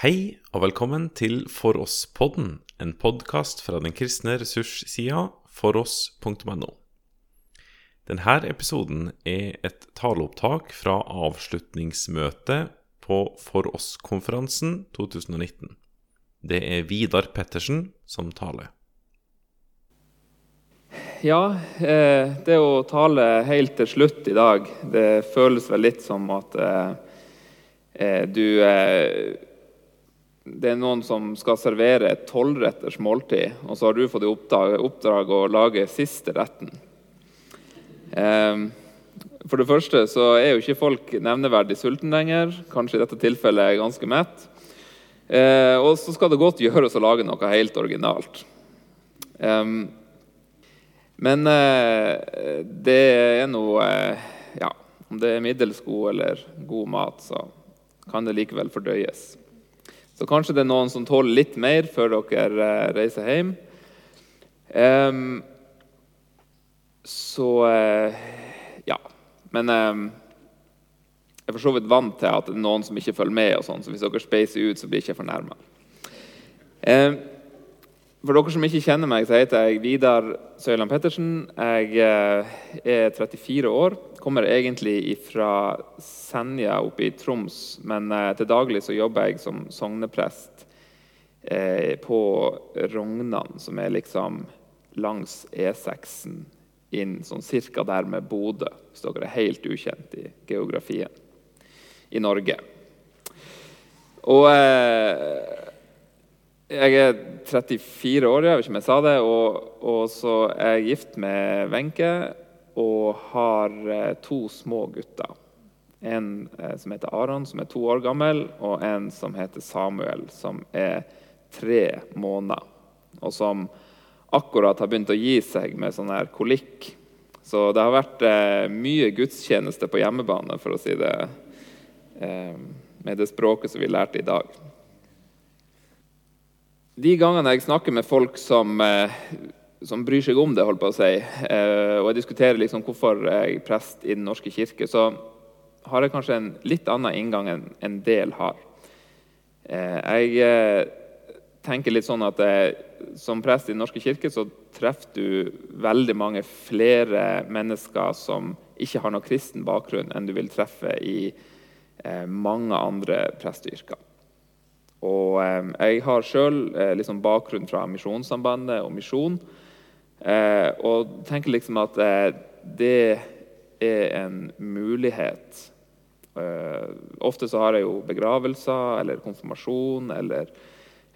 Hei og velkommen til For oss-podden, en podkast fra den kristne ressurssida foross.no. Denne episoden er et taleopptak fra avslutningsmøtet på For oss-konferansen 2019. Det er Vidar Pettersen som taler. Ja, eh, det å tale helt til slutt i dag, det føles vel litt som at eh, eh du Det er noen som skal servere et tolvretters måltid, og så har du fått i oppdrag, oppdrag å lage siste retten. Eh, for det første så er jo ikke folk nevneverdig sultne lenger. Kanskje i dette tilfellet ganske mett. Eh, og så skal det godt gjøres å lage noe helt originalt. Um, men eh, det er noe eh, Ja, om det er middels god eller god mat, så kan det likevel fordøyes. Så kanskje det er noen som tåler litt mer før dere eh, reiser hjem. Um, så eh, Ja. Men um, jeg er for så vidt vant til at det er noen som ikke følger med. og sånn, så hvis dere speiser ut, så blir jeg ikke fornærma. Um, for dere som ikke kjenner meg, så heter jeg Vidar Søyland Pettersen. Jeg eh, er 34 år. Kommer egentlig fra Senja oppe i Troms, men eh, til daglig så jobber jeg som sogneprest eh, på Rognan, som er liksom langs E6-en inn sånn cirka der med Bodø, hvis dere er helt ukjent i geografien i Norge. Og eh, jeg er 34 år, jeg vet ikke om jeg sa det, og, og så er jeg gift med Wenche og har eh, to små gutter. En eh, som heter Aron, som er to år gammel, og en som heter Samuel, som er tre måneder. Og som akkurat har begynt å gi seg med sånn her kolikk. Så det har vært eh, mye gudstjeneste på hjemmebane, for å si det med det språket som vi lærte i dag. De gangene jeg snakker med folk som, eh, som bryr seg om det, holdt på å si, eh, og jeg diskuterer liksom hvorfor jeg er prest i Den norske kirke, så har jeg kanskje en litt annen inngang enn en del har. Eh, jeg tenker litt sånn at som prest i Den norske kirke så treffer du veldig mange flere mennesker som ikke har noen kristen bakgrunn, enn du vil treffe i mange andre presteyrker. Og jeg har sjøl eh, liksom bakgrunn fra Misjonssambandet og misjon. Eh, og tenker liksom at eh, det er en mulighet. Ofte så har jeg jo begravelser eller konfirmasjon eller,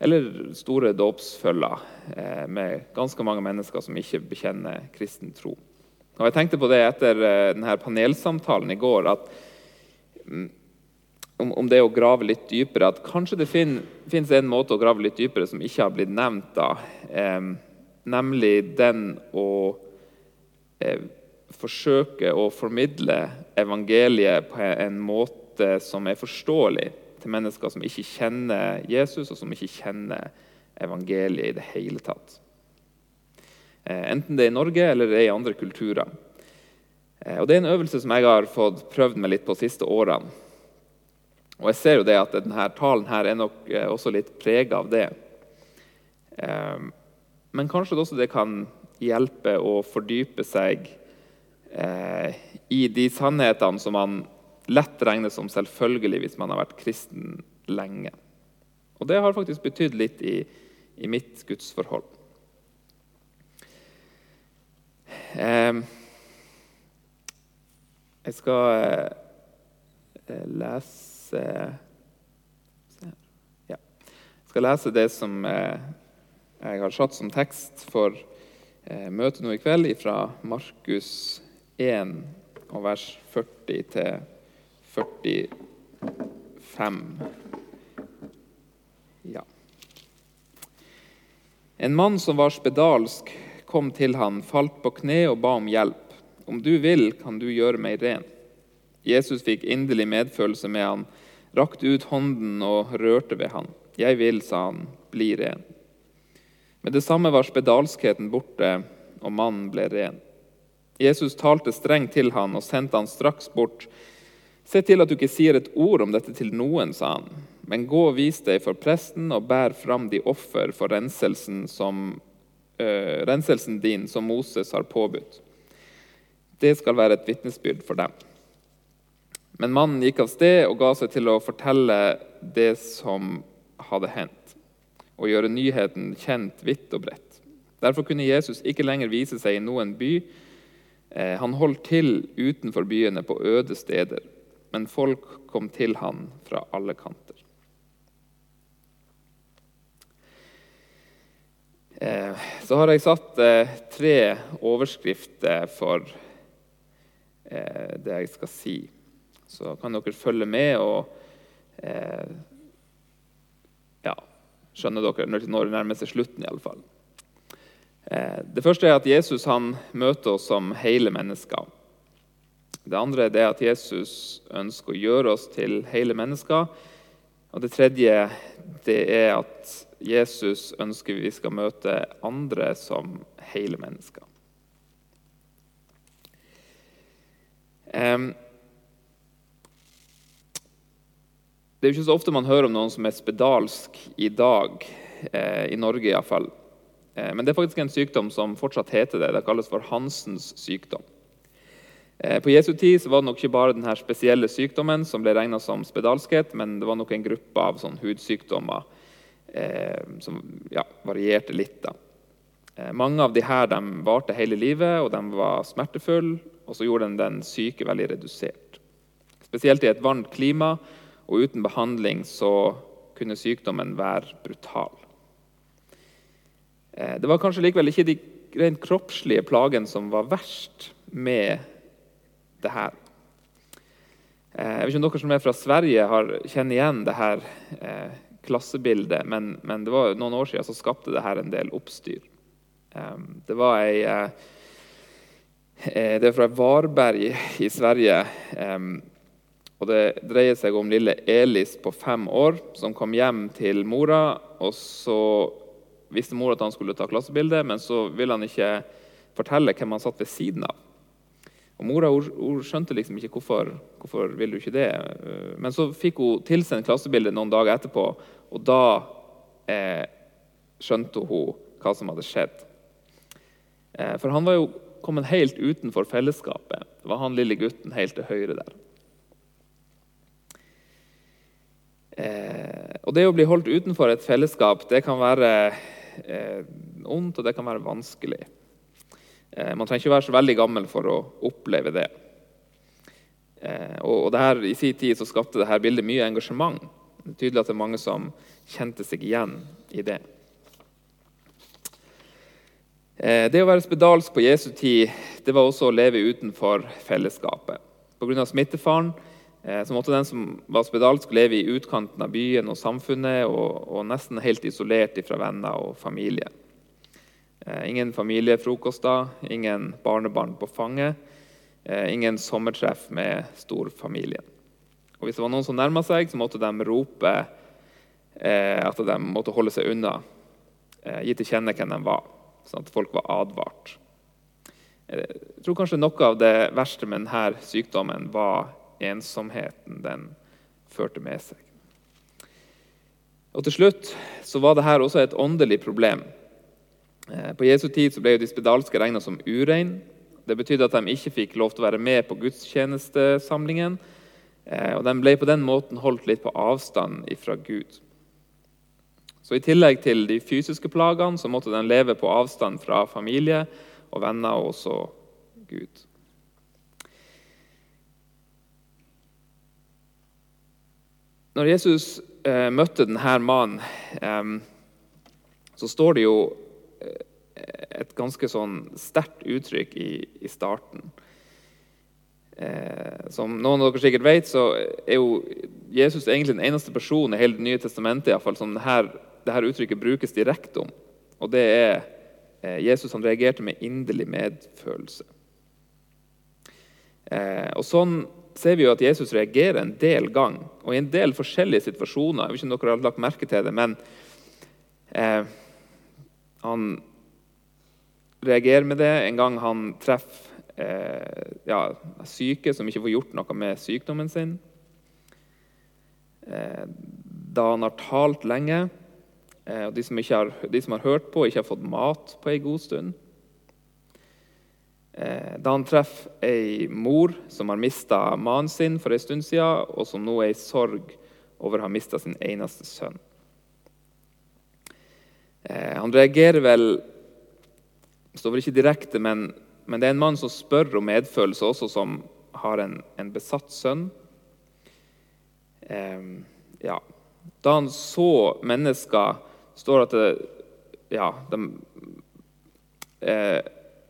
eller store dåpsfølger med ganske mange mennesker som ikke bekjenner kristen tro. Og Jeg tenkte på det etter denne panelsamtalen i går. at mm, om, om, det å grave litt dypere, at kanskje det fin, finnes en måte å grave litt dypere som ikke har blitt nevnt. da, eh, Nemlig den å eh, forsøke å formidle evangeliet på en måte som er forståelig til mennesker som ikke kjenner Jesus, og som ikke kjenner evangeliet i det hele tatt. Eh, enten det er i Norge eller det er i andre kulturer. Eh, og Det er en øvelse som jeg har fått prøvd meg litt på de siste årene. Og jeg ser jo det at denne talen her er nok eh, også litt prega av det. Ehm, men kanskje det også kan hjelpe å fordype seg eh, i de sannhetene som man lett regner som selvfølgelig hvis man har vært kristen lenge. Og det har faktisk betydd litt i, i mitt gudsforhold. Ehm, jeg skal eh, lese lese ja. Jeg skal lese det som eh, jeg har satt som tekst for eh, møtet nå i kveld, fra Markus 1 og vers 40 til 45. Ja. En mann som var spedalsk, kom til han, falt på kne og ba om hjelp. Om du vil, kan du gjøre meg ren. Jesus fikk inderlig medfølelse med han, rakte ut hånden og rørte ved han. Jeg vil, sa han, bli ren. Med det samme var spedalskheten borte, og mannen ble ren. Jesus talte strengt til han og sendte han straks bort. Se til at du ikke sier et ord om dette til noen, sa han. Men gå og vis deg for presten og bær fram de offer for renselsen, som, øh, renselsen din som Moses har påbudt. Det skal være et vitnesbyrd for dem. Men mannen gikk av sted og ga seg til å fortelle det som hadde hendt, og gjøre nyheten kjent vidt og bredt. Derfor kunne Jesus ikke lenger vise seg i noen by. Eh, han holdt til utenfor byene på øde steder, men folk kom til han fra alle kanter. Eh, så har jeg satt eh, tre overskrifter for det jeg skal si. Så kan dere følge med og eh, ja, skjønne dere når det nærmer seg slutten. i alle fall. Eh, det første er at Jesus han møter oss som hele mennesker. Det andre er at Jesus ønsker å gjøre oss til hele mennesker. Og det tredje det er at Jesus ønsker vi skal møte andre som hele mennesker. Um, Det er jo ikke så ofte man hører om noen som er spedalsk i dag, eh, i Norge iallfall. Eh, men det er faktisk en sykdom som fortsatt heter det. Det kalles for Hansens sykdom. Eh, på Jesu tid var det nok ikke bare denne spesielle sykdommen som ble regna som spedalskhet, men det var nok en gruppe av sånn hudsykdommer eh, som ja, varierte litt. Eh, mange av de her varte hele livet, og de var smertefulle, og så gjorde den den syke veldig redusert. Spesielt i et varmt klima og uten behandling så kunne sykdommen være brutal. Eh, det var kanskje likevel ikke de rent kroppslige plagene som var verst med det her. Eh, jeg vet ikke om dere som er fra Sverige, har kjenner igjen det her eh, klassebildet, men, men, det var noen år siden så skapte det her en del oppstyr. Det var ei Det er fra Varberg i Sverige. Og Det dreier seg om lille Elis på fem år som kom hjem til mora. og Så visste mora at han skulle ta klassebilde, men så ville han ikke fortelle hvem han satt ved siden av. Og Mora hun skjønte liksom ikke hvorfor, hvorfor vil du ikke det. Men så fikk hun tilsendt klassebildet noen dager etterpå, og da eh, skjønte hun hva som hadde skjedd. Eh, for han var jo kommet helt utenfor fellesskapet. Det var han lille gutten helt til høyre der. Eh, og det å bli holdt utenfor et fellesskap det kan være eh, ondt og det kan være vanskelig. Eh, man trenger ikke være så veldig gammel for å oppleve det. Eh, og, og det her, I sin tid så skapte dette bildet mye engasjement. Det er tydelig at det er mange som kjente seg igjen i det. Eh, det å være spedalsk på Jesu tid det var også å leve utenfor fellesskapet. Pga. smittefaren Eh, så måtte den som var spedalsk, leve i utkanten av byen og samfunnet og, og nesten helt isolert fra venner og familie. Eh, ingen familiefrokoster, ingen barnebarn på fanget, eh, ingen sommertreff med storfamilien. Og hvis det var noen som nærma seg, så måtte de rope at de måtte holde seg unna, gi til kjenne hvem de var, sånn at folk var advart. Jeg tror kanskje noe av det verste med denne sykdommen var ensomheten den førte med seg. Og Til slutt så var dette også et åndelig problem. Eh, på Jesu tid så ble jo de spedalske regna som urein. Det betydde at de ikke fikk lov til å være med på gudstjenestesamlingen. Eh, og De ble på den måten holdt litt på avstand fra Gud. Så I tillegg til de fysiske plagene så måtte de leve på avstand fra familie og venner og også Gud. Når Jesus eh, møtte denne mannen, eh, så står det jo eh, et ganske sånn sterkt uttrykk i, i starten. Eh, som noen av dere sikkert vet, så er jo Jesus egentlig den eneste personen i hele Det nye testamentet i fall, som dette, dette uttrykket brukes direkte om. Og det er eh, Jesus han reagerte med inderlig medfølelse. Eh, og sånn ser vi jo at Jesus reagerer en del gang, og i en del forskjellige situasjoner. Jeg vet ikke om dere har lagt merke til det, men eh, han reagerer med det en gang han treffer eh, ja, syke som ikke får gjort noe med sykdommen sin. Eh, da han har talt lenge, eh, og de som, har, de som, har, hørt på, ikke har fått mat på ei god stund. Eh, da han treffer ei mor som har mista mannen sin for en stund siden, og som nå er i sorg over å ha mista sin eneste sønn. Eh, han reagerer vel står vel ikke direkte, men, men, det er en mann som spør om medfølelse, også som har en, en besatt sønn. Eh, ja. Da han så mennesker, står at det, ja, de, eh,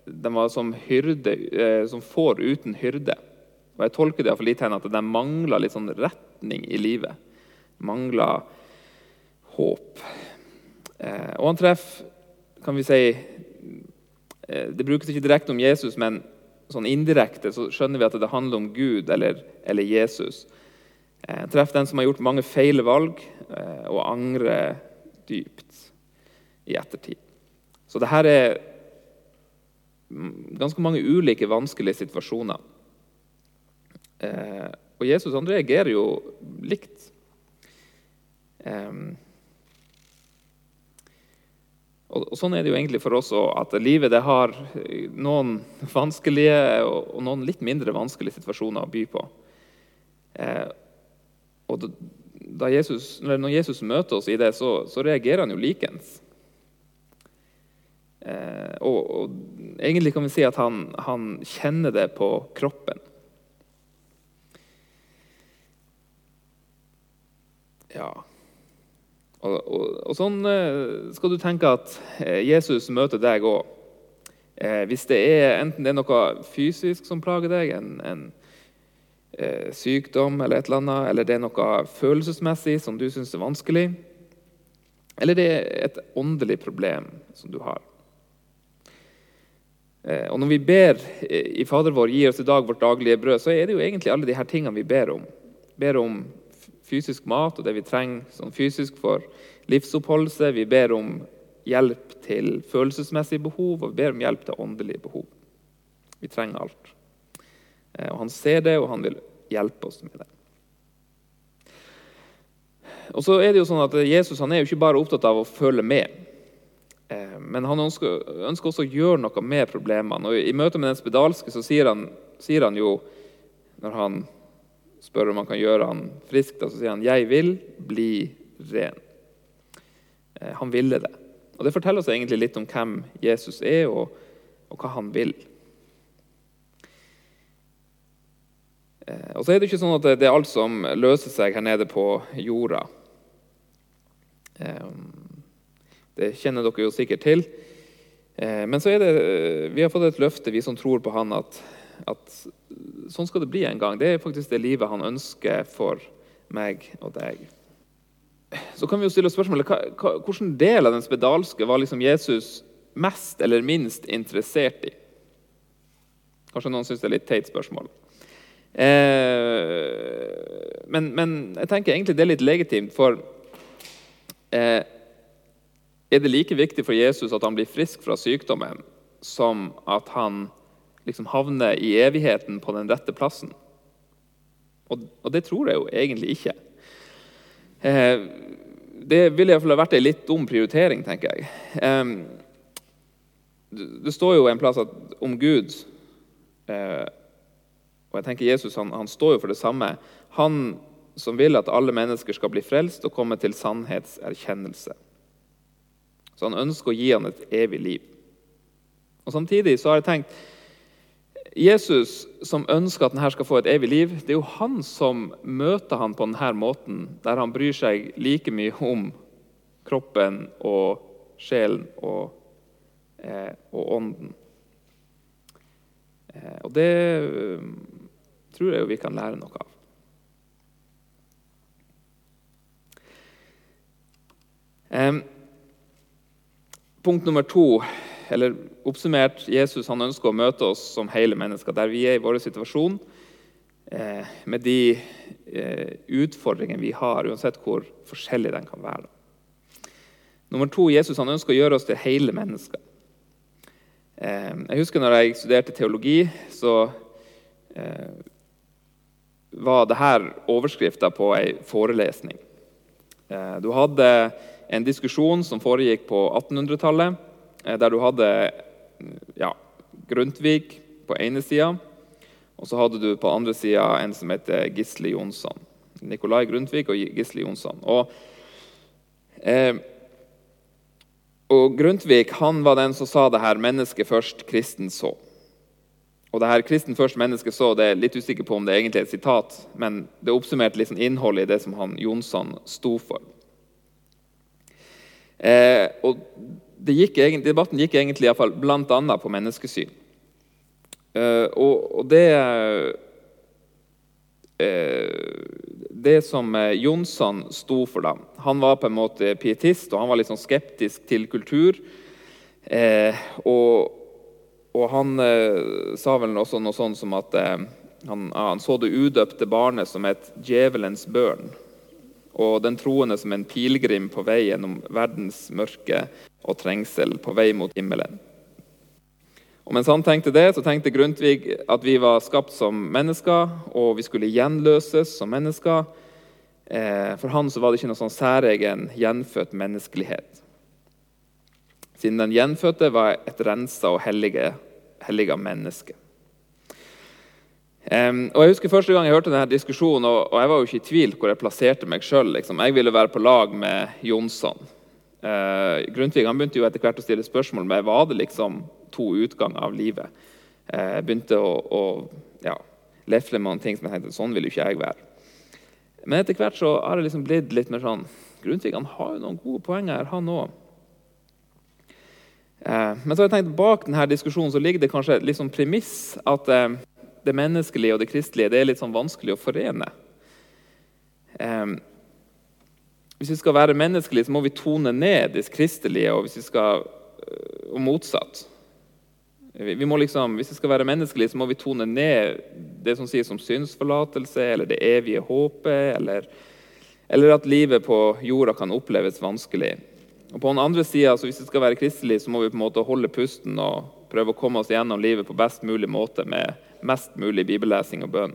de var som, hyrde, eh, som får uten hyrde. Og Jeg tolker det for litt hen at de mangla litt sånn retning i livet. Mangla håp. Eh, og han treffer, kan vi si eh, Det brukes ikke direkte om Jesus, men sånn indirekte så skjønner vi at det handler om Gud eller, eller Jesus. Han treffer den som har gjort mange feil valg og angrer dypt i ettertid. Så det her er ganske mange ulike vanskelige situasjoner. Eh, og Jesus han reagerer jo likt. Eh, og, og, Sånn er det jo egentlig for oss òg, at livet det har noen vanskelige og, og, noen litt mindre vanskelige situasjoner å by på. Eh, og da, da Jesus, når Jesus møter oss i det, så, så reagerer han jo likens. Eh, og, og, egentlig kan vi si at han, han kjenner det på kroppen. Ja. Og, og, og, sånn eh, skal du tenke at eh, Jesus møter deg òg. Eh, hvis det er enten det er noe fysisk som plager deg, en, en eh, sykdom eller et eller annet, eller det er noe følelsesmessig som du syns er vanskelig, eller det er et åndelig problem som du har. Eh, og Når vi ber i Fader vår, gi oss i dag vårt daglige brød, så er det jo egentlig alle de her tingene vi ber om. Vi ber om fysisk mat og det vi trenger sånn fysisk for livsoppholdelse. Vi ber om hjelp til følelsesmessige behov, og vi ber om hjelp til åndelige behov. Vi trenger alt. Eh, og Han ser det, og han vil hjelpe oss med det. Og så er det jo sånn at Jesus han er jo ikke bare opptatt av å følge med. Eh, men han ønsker, ønsker, også å gjøre noe med problemene. Og I møte med den spedalske så sier han, sier han, jo, når han spør om han kan gjøre han frisk, da, så sier han 'Jeg vil bli ren'. Eh, han ville det. Og Det forteller oss egentlig litt om hvem Jesus er, og, og hva han vil. Eh, og så er det ikke sånn at det er alt som løser seg her nede på jorda. Det kjenner dere jo sikkert til. Eh, men så er det, eh, vi har fått et løfte, vi som tror på han, at, at sånn skal det bli en gang. Det er faktisk det livet han ønsker for meg og deg. Så kan vi jo stille oss spørsmålet hvilken del av den spedalske var liksom Jesus mest eller minst interessert i? Kanskje noen syns det er litt teit spørsmål. Eh, men, men, jeg tenker egentlig det er litt legitimt, for er det like viktig for Jesus at han blir frisk fra sykdommen, som at han liksom havner i evigheten på den rette plassen? Og, og det tror jeg jo egentlig ikke. Eh, det ville iallfall vært en litt dum prioritering, tenker jeg. Eh, det står jo en plass at, om Gud eh, Og jeg tenker Jesus han, han står jo for det samme. Han som vil at alle mennesker skal bli frelst og komme til sannhetserkjennelse. Så han ønsker å gi han et evig liv. Og Samtidig så har jeg tenkt Jesus som ønsker at denne skal få et evig liv, det er jo han som møter han på denne måten, der han bryr seg like mye om kroppen og sjelen og, eh, og ånden. Eh, og det eh, tror jeg jo vi kan lære noe av. Um, Punkt nummer to, eller oppsummert, Jesus han ønsker å møte oss som hele mennesker, der vi er i vår situasjon, eh, med de eh, utfordringene vi har, uansett hvor forskjellig den kan være. Nummer to, Jesus han ønsker å gjøre oss til hele mennesker. Eh, jeg husker når jeg studerte teologi, så eh, var dette overskrifta på ei forelesning. Eh, du hadde en diskusjon som foregikk på 1800-tallet, eh, der du hadde ja, Grundtvig på ene sida, og så hadde du på andre sida en som heter Gisle Jonsson. Nikolai Grundtvig og Gisle Jonsson. Og, eh, og Grundtvig han var den som sa det her 'mennesket først, kristen så'. Og det her 'kristen først, mennesket så' det er litt usikker på om det egentlig er et sitat, men det oppsummerte liksom innholdet i det som han Jonsson sto for. Eh, og gikk, Debatten gikk egentlig i fall, blant annet på menneskesyn. Eh, og, og, det eh, Det som uh, Jonsson sto for, da Han var på en måte pietist, og han var litt sånn skeptisk til kultur. og, og han sa vel også noe sånn som at han, han, så det udøpte barnet som et djevelens børn. Og den troende som en pilegrim på vei gjennom verdens mørke og trengsel på vei mot himmelen. Og Mens han tenkte det, så tenkte Grundtvig at vi var skapt som mennesker, og vi skulle gjenløses som mennesker. Eh, for han så var det ikke noe sånn særegen gjenfødt menneskelighet. Siden den gjenfødte var et rensa og hellige, menneske. Um, og Jeg husker første gang jeg hørte denne diskusjonen, og, og jeg var jo ikke i tvil hvor jeg plasserte meg sjøl. Liksom. Jeg ville være på lag med Jonsson. Uh, Grundtvig han begynte jo etter hvert å stille spørsmål med var det liksom to utganger av livet. Eh, jeg begynte å, å ja, lefle med noen ting som jeg tenkte sånn vil jo ikke jeg være. Men etter hvert så har det liksom blitt litt mer sånn Grundtvig han har jo noen gode poenger, han òg. Uh, men så har jeg tenkt bak denne diskusjonen så ligger det kanskje et liksom premiss at eh, det menneskelige og det kristelige det er litt sånn vanskelig å forene. hvis vi skal være menneskelige, så må vi tone ned det kristelige, og vi skal, og motsatt. Vi må liksom, Hvis vi skal være menneskelige, så må vi tone ned det som sies om synsforlatelse eller det evige håpet, eller, eller, at livet på jorda kan oppleves vanskelig. Og På den andre sida, hvis vi skal være kristelige, så må vi på en måte holde pusten og prøve å komme oss gjennom livet på best mulig måte med mest mulig bibellesing og bønn.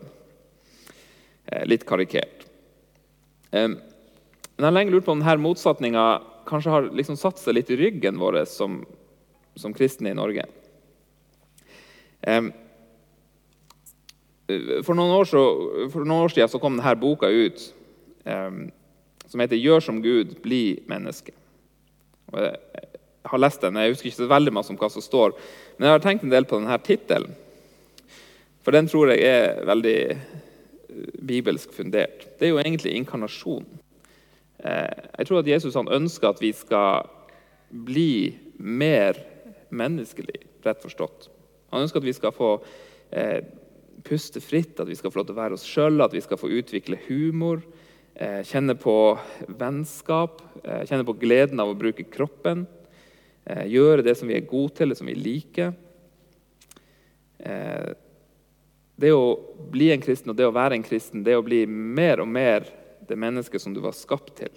Eh, litt karikert. Men jeg har lenge lurt på om denne motsetninga kanskje har liksom satt seg litt i ryggen vår som, som kristne i Norge. For noen år, så, for noen år siden så kom denne boka ut som heter 'Gjør som Gud, bli menneske'. Jeg har lest den, jeg husker ikke så veldig mye om hva som står, men jeg har tenkt en del på denne tittelen. For den tror jeg er veldig eh, bibelsk fundert. Det er jo egentlig inkarnasjon. Eh, jeg tror at Jesus han ønsker at vi skal bli mer menneskelig, rett forstått. Han ønsker at vi skal få eh, puste fritt, at vi skal få lov til å være oss sjøl, at vi skal få utvikle humor, eh, kjenne på vennskap, eh, kjenne på gleden av å bruke kroppen. Eh, gjøre det som vi er gode til, det som vi liker. Eh, det å bli en kristen og det å være en kristen, det å bli mer og mer det mennesket som du var skapt til.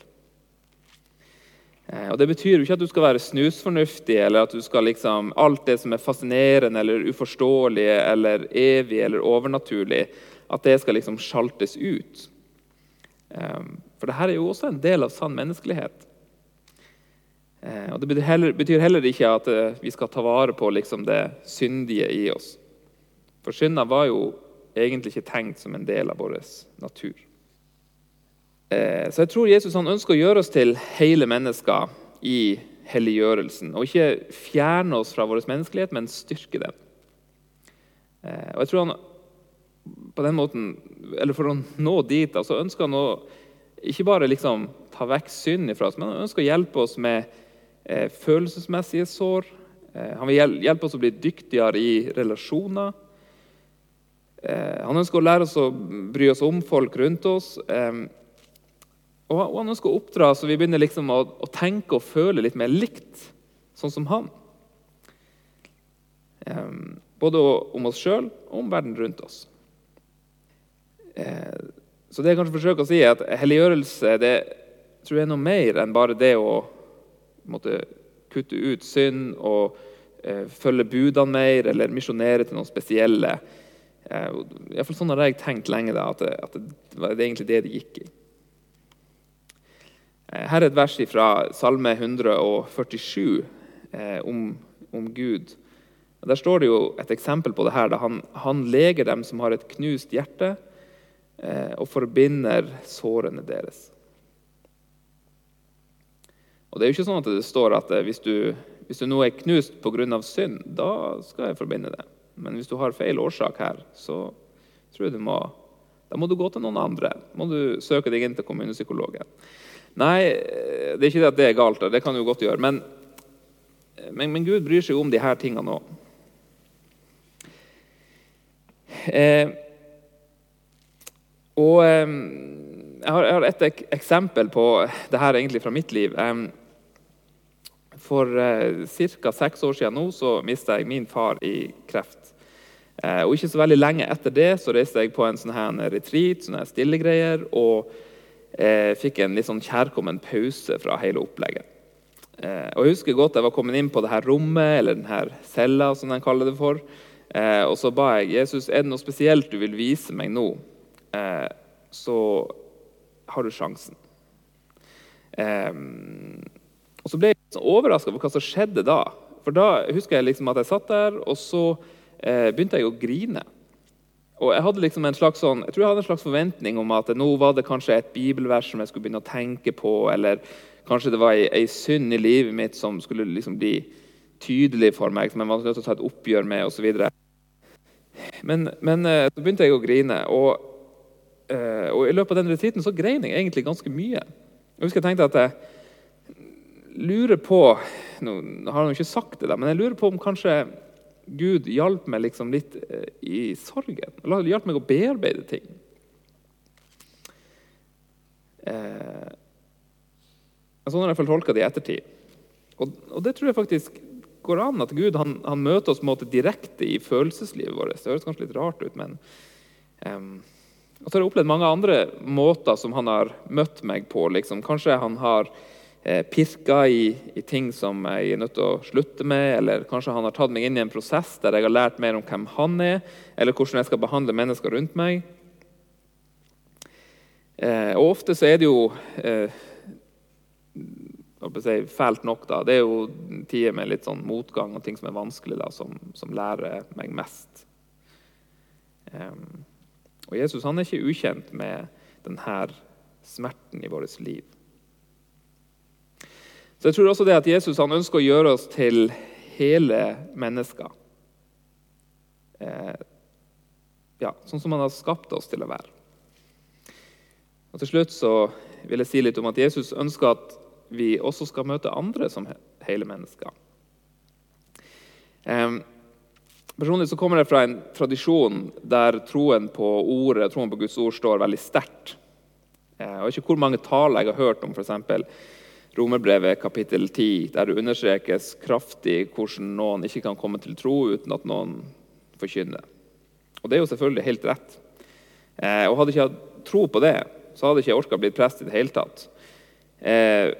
Eh, og Det betyr jo ikke at du skal være snusfornuftig, eller at du skal liksom, alt det som er fascinerende eller uforståelig eller evig eller overnaturlig, at det skal liksom sjaltes ut. Eh, for dette er jo også en del av sann menneskelighet. Eh, og Det betyr heller, betyr heller ikke at vi skal ta vare på liksom det syndige i oss. For synda var jo egentlig ikke tenkt som en del av vår natur. Eh, så jeg tror Jesus han ønsker å gjøre oss til hele mennesker i helliggjørelsen. Og ikke fjerne oss fra vår menneskelighet, men styrke den. Eh, og jeg tror han på den måten, eller For å nå dit så ønsker han å ikke bare liksom ta vekk synd ifra oss, men han ønsker å hjelpe oss med eh, følelsesmessige sår. Han vil hjelpe oss å bli dyktigere i relasjoner. Eh, han ønsker å lære oss å bry oss om folk rundt oss. Eh, og han ønsker å oppdra så vi begynner liksom å, å, tenke og føle litt mer likt, sånn som han. Um, både om oss sjøl og om verden rundt oss. Så det jeg kanskje forsøker å si, er at helliggjørelse det tror jeg er noe mer enn bare det å måtte kutte ut synd og eh, følge budene mer eller misjonere til noen spesielle. Eh, i hvert fall sånn hadde jeg tenkt lenge da, at, det, at det, det var egentlig det det gikk i. Eh, her er et vers fra Salme 147 eh, om, om, Gud. Der står det jo et eksempel på det her. Da han, han leger dem som har et knust hjerte, eh, og forbinder sårene deres. Og Det er jo ikke sånn at det står at eh, hvis du, hvis du nå er knust pga. synd, da skal jeg forbinde det. Men hvis du har feil årsak her, så tror jeg du må, da må du gå til noen andre. må du søke deg inn til kommunepsykologen. Nei, det er ikke det at det er galt. Det kan du godt gjøre. Men, men, men Gud bryr seg om de her tingene òg. Eh, og eh, jeg, har, jeg har et ek eksempel på det her egentlig fra mitt liv. Eh, for eh, ca. seks år siden nå så mista jeg min far i kreft. Eh, og ikke så veldig lenge etter det så reiste jeg på en sånn her retreat, sånne stillegreier, og eh, fikk en litt sånn kjærkommen pause fra hele opplegget. Eh, og Jeg husker godt jeg var kommet inn på det her rommet, eller den her cella, som de kaller det for. Eh, og så ba jeg Jesus, er det noe spesielt du vil vise meg nå, eh, så har du sjansen. Eh, og så ble jeg sånn overraska over hva som skjedde da. For da husker jeg liksom at jeg satt der, og så begynte jeg å grine. Og jeg hadde liksom en slags sånn, jeg tror jeg hadde en slags forventning om at nå var det kanskje et bibelvers som jeg skulle begynne å tenke på, eller kanskje det var ei, synd i livet mitt som skulle liksom bli tydelig for meg, som jeg var nødt til å ta et oppgjør med osv. Men, men eh, så begynte jeg å grine. Og, eh, og i løpet av den retreaten så grein jeg egentlig ganske mye. Jeg husker jeg tenkte at jeg, lurer på Nå har han jo ikke sagt det, der, men jeg lurer på om kanskje Gud hjalp meg liksom litt eh, i sorgen. Hjalp meg å bearbeide ting. Eh, sånn har jeg tolka det i ettertid. Og, og, det tror jeg faktisk går an. At Gud han, han møter oss måte, direkte i følelseslivet vårt. Det høres kanskje litt rart ut, men um, Og så har jeg opplevd mange andre måter som han har møtt meg på. Liksom. Kanskje han har pirka i, i, ting som jeg er nødt til å slutte med, eller kanskje han har tatt meg inn i en prosess der jeg har lært mer om hvem han er, eller hvordan jeg skal behandle mennesker rundt meg. Eh, og ofte så er det jo eh, si, fælt nok, da. Det er jo tider med litt sånn motgang og ting som er vanskelig, da, som, som lærer meg mest. Eh, og Jesus han er ikke ukjent med denne smerten i vårt liv. Så jeg tror også det at Jesus han ønsker å gjøre oss til hele mennesker. Eh, ja, sånn som han har skapt oss til å være. Og Til slutt så vil jeg si litt om at Jesus ønsker at vi også skal møte andre som hele mennesker. Eh, personlig så kommer jeg fra en tradisjon der troen på ordet, troen på Guds ord står veldig sterkt. Eh, og ikke hvor mange taler jeg har hørt om f.eks. Romerbrevet kapittel 10, der det understrekes kraftig hvordan noen ikke kan komme til tro uten at noen forkynner. Og det er jo selvfølgelig helt rett. Eh, og Hadde jeg ikke hatt tro på det, så hadde jeg ikke orka blitt prest i det hele tatt. Eh,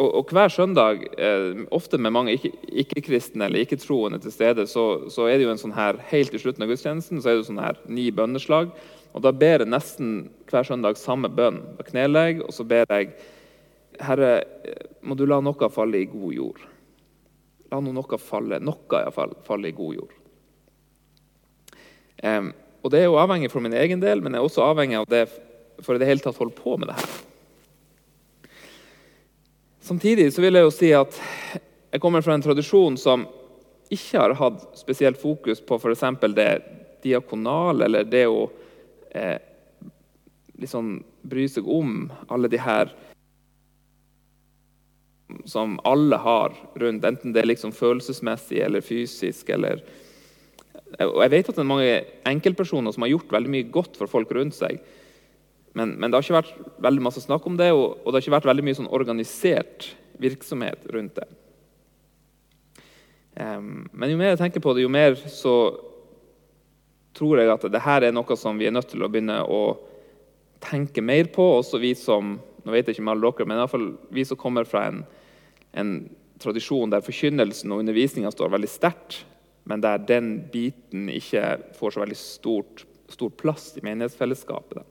og, og, Hver søndag, eh, ofte med mange ikke-kristne ikke eller ikke-troende til stede, så, så, er det jo en sånn her, helt i slutten av gudstjenesten så er det jo sånn her ni bønneslag. Og Da ber jeg nesten hver søndag samme bønn. Da kneler jeg, og så ber jeg Herre, må du la noe falle i god jord. La noe falle, noe iallfall, falle i god jord. Um, og Det er jo avhengig for min egen del, men jeg er også avhengig av det for i det hele tatt holde på med det her. Samtidig så vil jeg jo si at jeg kommer fra en tradisjon som ikke har hatt spesielt fokus på f.eks. det diakonale, eller det å eh, liksom bry seg om alle de her som alle har rundt, enten det er liksom følelsesmessig eller fysisk. Eller, og jeg vet at det er mange enkeltpersoner som har gjort veldig mye godt for folk rundt seg. Men, men det har ikke vært veldig masse snakk om det, og, og det har ikke vært veldig mye sånn organisert virksomhet rundt det. Um, men jo mer jeg tenker på det, jo mer så tror jeg at dette er noe som vi er nødt til å begynne å tenke mer på, også vi som nå vet jeg ikke med alle dere, men i hvert fall vi som kommer fra en en tradisjon der forkynnelsen og undervisninga står veldig sterkt, men der den biten ikke får så veldig stort, stor plass i menighetsfellesskapet. Da.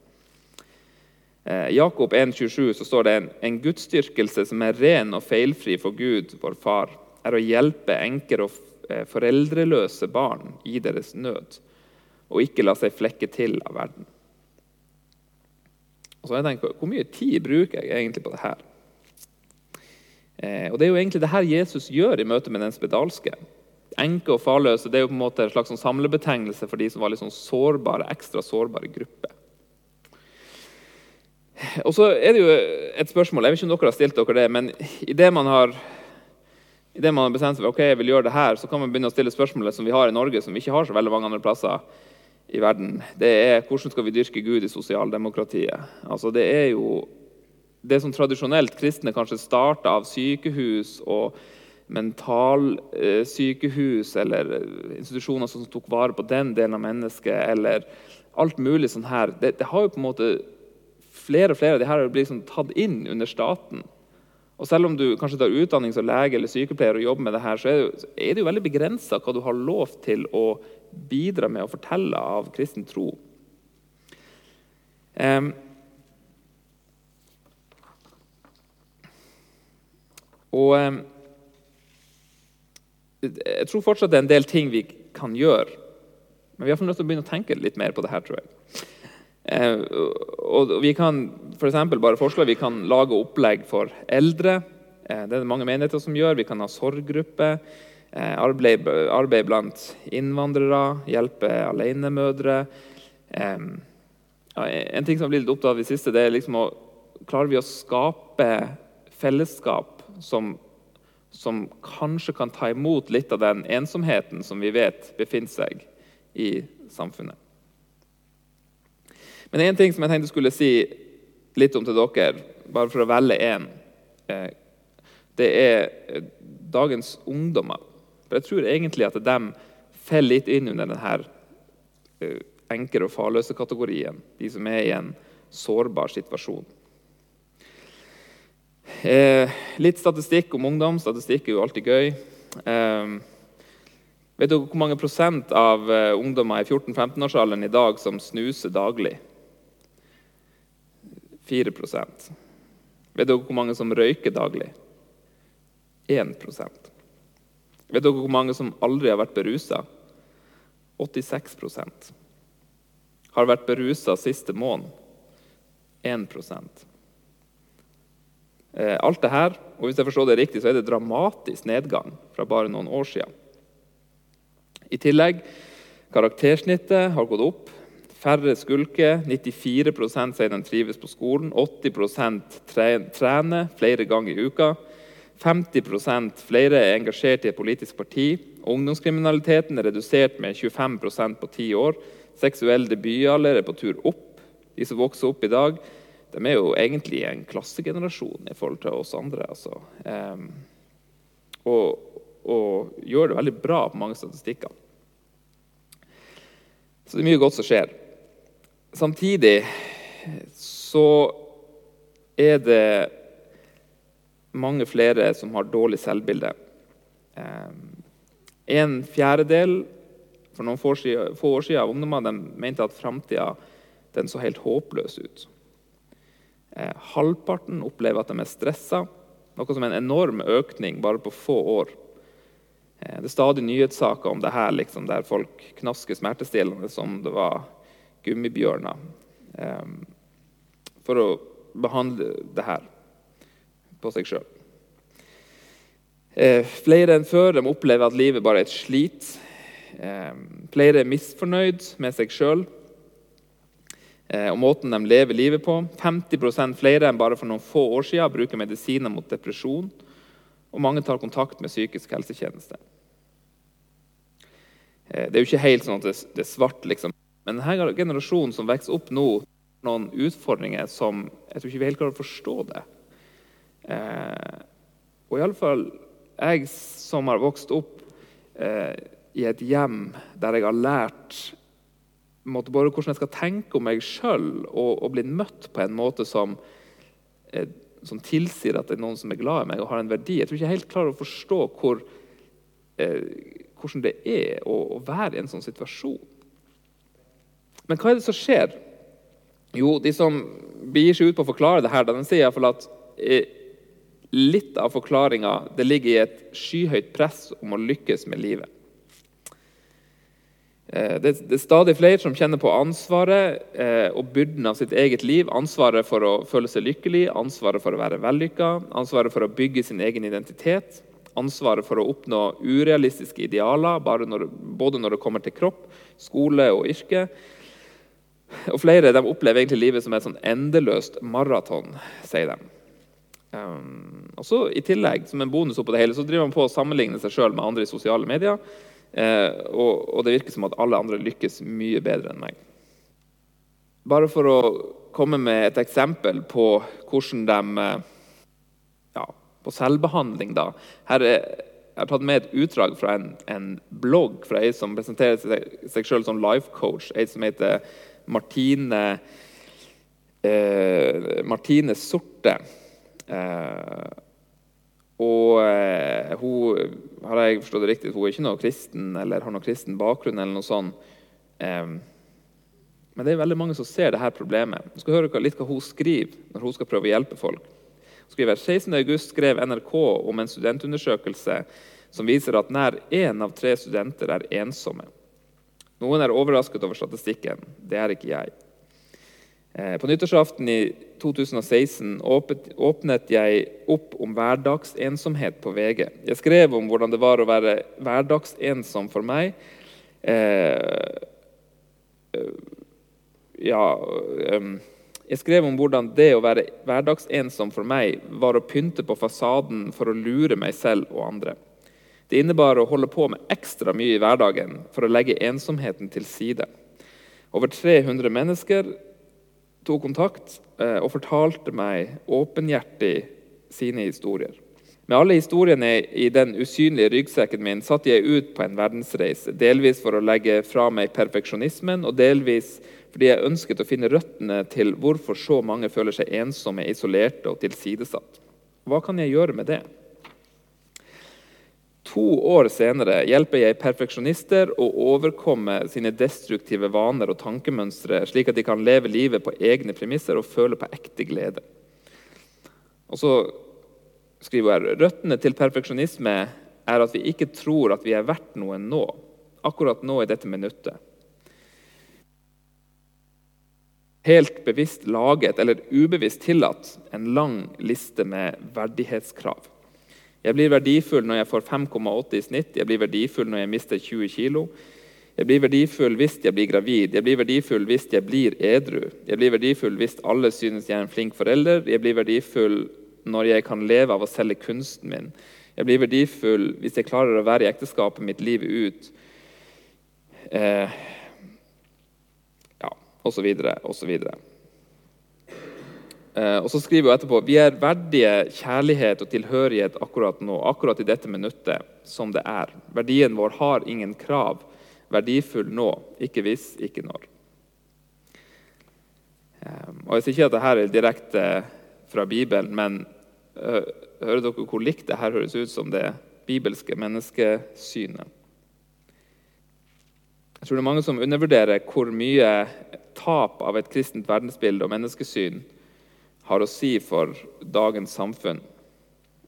Eh, Jakob 1,27 så står det en, en gudsdyrkelse som er ren og feilfri for Gud, vår far, er å hjelpe enker og eh, foreldreløse barn i deres nød, og ikke la seg flekke til av verden. Og så har jeg tenkt, Hvor mye tid bruker jeg egentlig på det her? Eh, og Det er jo egentlig det her Jesus gjør i møte med den spedalske. Enke og farløse det er jo på en måte en slags sånn samlebetegnelse for de som var litt sånn sårbare, ekstra sårbare grupper. Og så er det jo et spørsmål, jeg vet ikke om dere har stilt dere det, men idet man man har bestemt seg for ok, jeg vil gjøre det her, så kan man begynne å stille spørsmålet som vi har i Norge, som vi ikke har så veldig mange andre plasser i verden. Det er hvordan skal vi dyrke Gud i sosialdemokratiet? Altså, det er jo det som tradisjonelt kristne kanskje starta av sykehus og mentalsykehus eh, eller institusjoner som tok vare på den delen av mennesket, eller alt mulig sånn her. Det, det har jo på en måte flere og flere av de her blitt liksom tatt inn under staten. Og Selv om du kanskje tar utdanning som lege eller sykepleier og jobber med det her, så er det jo, er det jo veldig begrensa hva du har lov til å bidra med å fortelle av kristen tro. Um, og um, Jeg tror fortsatt det er en del ting vi kan gjøre. Men vi har nødt til å begynne å tenke litt mer på det her, tror jeg. Eh, og vi kan for bare foreslå vi kan lage opplegg for eldre. Eh, det er det mange menigheter som gjør. Vi kan ha sorggrupper. Arbeid, arbeid, blant innvandrere. Hjelpe alenemødre. en ting som har blitt litt opptatt av i det siste, det er liksom å Klarer vi å skape fellesskap som, som kanskje kan ta imot litt av den ensomheten som vi vet befinner seg i samfunnet? Men én ting som jeg tenkte skulle si litt om til dere, bare for å velge én, eh, det er dagens ungdommer. For Jeg tror egentlig at de faller litt inn under denne eh, enker- og farløse-kategorien. De som er i en sårbar situasjon. Litt statistikk om ungdom. Statistikk er jo alltid gøy. vet dere hvor mange prosent av ungdommer i 14-15-årsalderen i dag som snuser daglig? 4% Vet dere hvor mange som røyker daglig? 1% Vet dere hvor mange som aldri har vært berusa? 86% Har vært berusa siste måned? 1 eh, Alt det her, og hvis jeg forstår det riktig, så er det dramatisk nedgang fra bare noen år siden. I tillegg karaktersnittet har gått opp. Færre skulker. 94% sier de trives på skolen. 80% trener flere ganger i uka. 50% flere er engasjert i et politisk parti. Ungdomskriminaliteten er redusert med 25% på ti år. Seksuell debutalder er på tur opp. De som vokser opp i dag, de er jo egentlig en klassegenerasjon i forhold til oss andre. Altså. Um, og, og, gjør det veldig bra på mange statistikker. Så det er mye godt som skjer. Samtidig så er det mange flere som har dårlig selvbilde. Um, en fjerdedel for noen få år siden av ungdommer mente at framtida så helt håpløs ut. Eh, halvparten opplever at de er stressa, noe som er en enorm økning bare på få år. Eh, det er stadig nyhetssaker om det her, liksom, der folk knasker smertestillende som det var gummibjørner eh, for å behandle det her på seg sjøl. Eh, flere enn før opplever at livet bare er et slit. Eh, flere er misfornøyd med seg sjøl og måten de lever livet på. 50% flere enn bare for noen få år siden bruker medisiner mot depresjon. Og mange tar kontakt med psykisk helsetjeneste. Det er jo ikke helt sånn at det er svart liksom, men denne generasjonen som vokser opp nå, har noen utfordringer som jeg tror ikke vi helt klarer å forstå det. Eh, og iallfall jeg som har vokst opp eh, i et hjem der jeg har lært måte, både hvordan jeg skal tenke om meg sjøl, og, og bli møtt på en måte som eh, som tilsier at det er noen som er glad i meg og har en verdi. Jeg tror ikke jeg helt klarer å forstå hvor, eh, hvordan det er å, å, være i en sånn situasjon. Men hva er det som skjer? Jo, de som begir seg ut på å forklare det her, de sier iallfall at eh, litt av forklaringa ligger i et skyhøyt press om å lykkes med livet. Eh, det, er stadig flere som kjenner på ansvaret eh, og byrden av sitt eget liv. Ansvaret for å føle seg lykkelig, ansvaret for å være vellykka, ansvaret for å bygge sin egen identitet. Ansvaret for å oppnå urealistiske idealer, når, både når det kommer til kropp, skole og yrke. Og Flere de opplever egentlig livet som et sånn endeløst maraton, sier de. Um, og så I tillegg, som en bonus på det hele, så driver man på å sammenligne seg sjøl med andre i sosiale medier. Eh, og, og, det virker som at alle andre lykkes mye bedre enn meg. Bare for å komme med et eksempel på hvordan de eh, ja, På selvbehandling, da. Her er, jeg har tatt med et utdrag fra en, en blogg fra ei som presenterer seg, seg sjøl som life coach. Ei som heter Martine, eh, Martine Sorte. Eh, og eh, hun har jeg forstått det riktig, hun er ikke noe kristen eller har noen kristen bakgrunn. eller noe sånt. Eh, men det er veldig mange som ser dette problemet. Vi skal høre litt hva hun skriver når hun skal prøve å hjelpe folk. Hun skriver 16.8 skrev NRK om en studentundersøkelse som viser at nær én av tre studenter er ensomme. Noen er overrasket over statistikken. Det er ikke jeg. Eh, på nyttårsaften i 2016 åpnet jeg opp om hverdagsensomhet på VG. Jeg skrev om hvordan det var å være hverdagsensom for meg. Eh, eh ja Jeg skrev om hvordan det å være hverdagsensom for meg var å pynte på fasaden for å lure meg selv og andre. Det innebar å holde på med ekstra mye i hverdagen for å legge ensomheten til side. Over 300 mennesker tok kontakt eh, og fortalte meg åpenhjertig sine historier. Med alle historiene i den usynlige ryggsekken min satte jeg ut på en verdensreise. Delvis for å legge fra meg perfeksjonismen, og delvis fordi jeg ønsket å finne røttene til hvorfor så mange føler seg ensomme, isolerte og tilsidesatt. Hva kan jeg gjøre med det? To år senere hjelper jeg perfeksjonister å overkomme sine destruktive vaner og tankemønstre, slik at de kan leve livet på egne premisser og føle på ekte glede. Og så skriver jeg Røttene til perfeksjonisme er at vi ikke tror at vi er verdt noe nå. Akkurat nå i dette minuttet. Helt bevisst laget, eller ubevisst tillatt, en lang liste med verdighetskrav. Jeg blir verdifull når jeg får 5,8 i snitt. Jeg blir verdifull når jeg mister 20 kg. Jeg blir verdifull hvis jeg blir gravid. Jeg blir verdifull hvis jeg blir edru. Jeg blir verdifull hvis alle synes jeg er en flink forelder. Jeg blir verdifull når jeg kan leve av å selge kunsten min. Jeg blir verdifull hvis jeg klarer å være i ekteskapet mitt livet ut. Eh, ja, osv. osv. Eh, og så skriver hun etterpå vi er verdige kjærlighet og tilhørighet akkurat nå, akkurat i dette minuttet, som det er. Verdien vår har ingen krav. Verdifull nå, ikke hvis, ikke når. Eh, og Jeg sier ikke at dette er direkte fra Bibelen, men hører dere hvor likt dette høres ut som det bibelske menneskesynet? Jeg tror det er mange som undervurderer hvor mye tap av et kristent verdensbilde og menneskesyn har å si for dagens samfunn,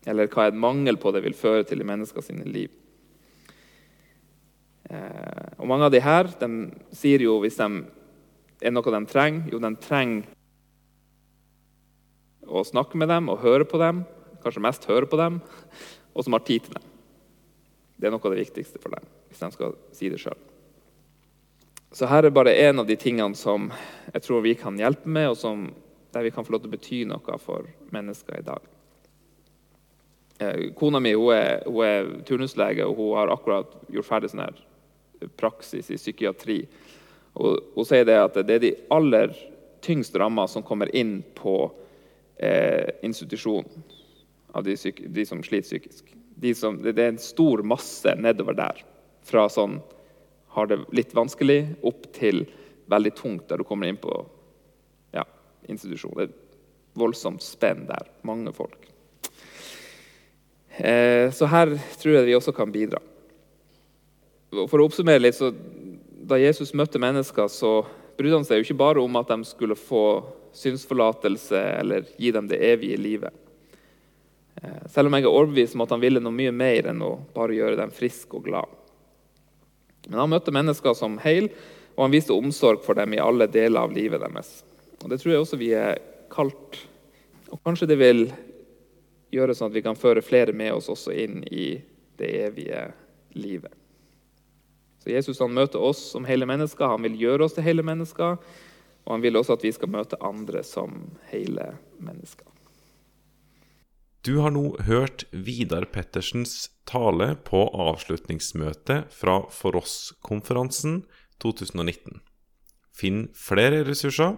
eller hva en mangel på det vil føre til i menneskers liv. Eh, og Mange av de her de sier jo hvis de er noe de trenger, jo de trenger å snakke med dem og høre på dem, kanskje mest høre på dem, og som har tid til dem. Det er noe av det viktigste for dem, hvis de skal si det sjøl. Så her er bare en av de tingene som jeg tror vi kan hjelpe med, og som der vi kan få lov til å bety noe for mennesker i dag. Eh, kona mi hun er, hun er, turnuslege, og hun har akkurat gjort ferdig sånn her praksis i psykiatri. Og hun sier det at det er de aller tyngst ramma som kommer inn på eh, institusjonen av de, de, som sliter psykisk. De som, det er en stor masse nedover der. Fra sånn har det litt vanskelig opp til veldig tungt, der du kommer inn på institusjon. Det er voldsomt spenn der. Mange folk. Eh, så her tror jeg vi også kan bidra. For å oppsummere litt, så Da Jesus møtte mennesker, så brydde han seg jo ikke bare om at de skulle få synsforlatelse eller gi dem det evige livet. Eh, selv om jeg er overbevist om at han ville noe mye mer enn å bare gjøre dem friske og glade. Men han møtte mennesker som heil, og han viste omsorg for dem i alle deler av livet deres. Og Det tror jeg også vi er kalt. Og kanskje det vil gjøre sånn at vi kan føre flere med oss også inn i det evige livet. Så Jesus han møter oss som hele mennesker, han vil gjøre oss til hele mennesker. Og han vil også at vi skal møte andre som hele mennesker. Du har nå hørt Vidar Pettersens tale på avslutningsmøtet fra For oss-konferansen 2019. Finn flere ressurser,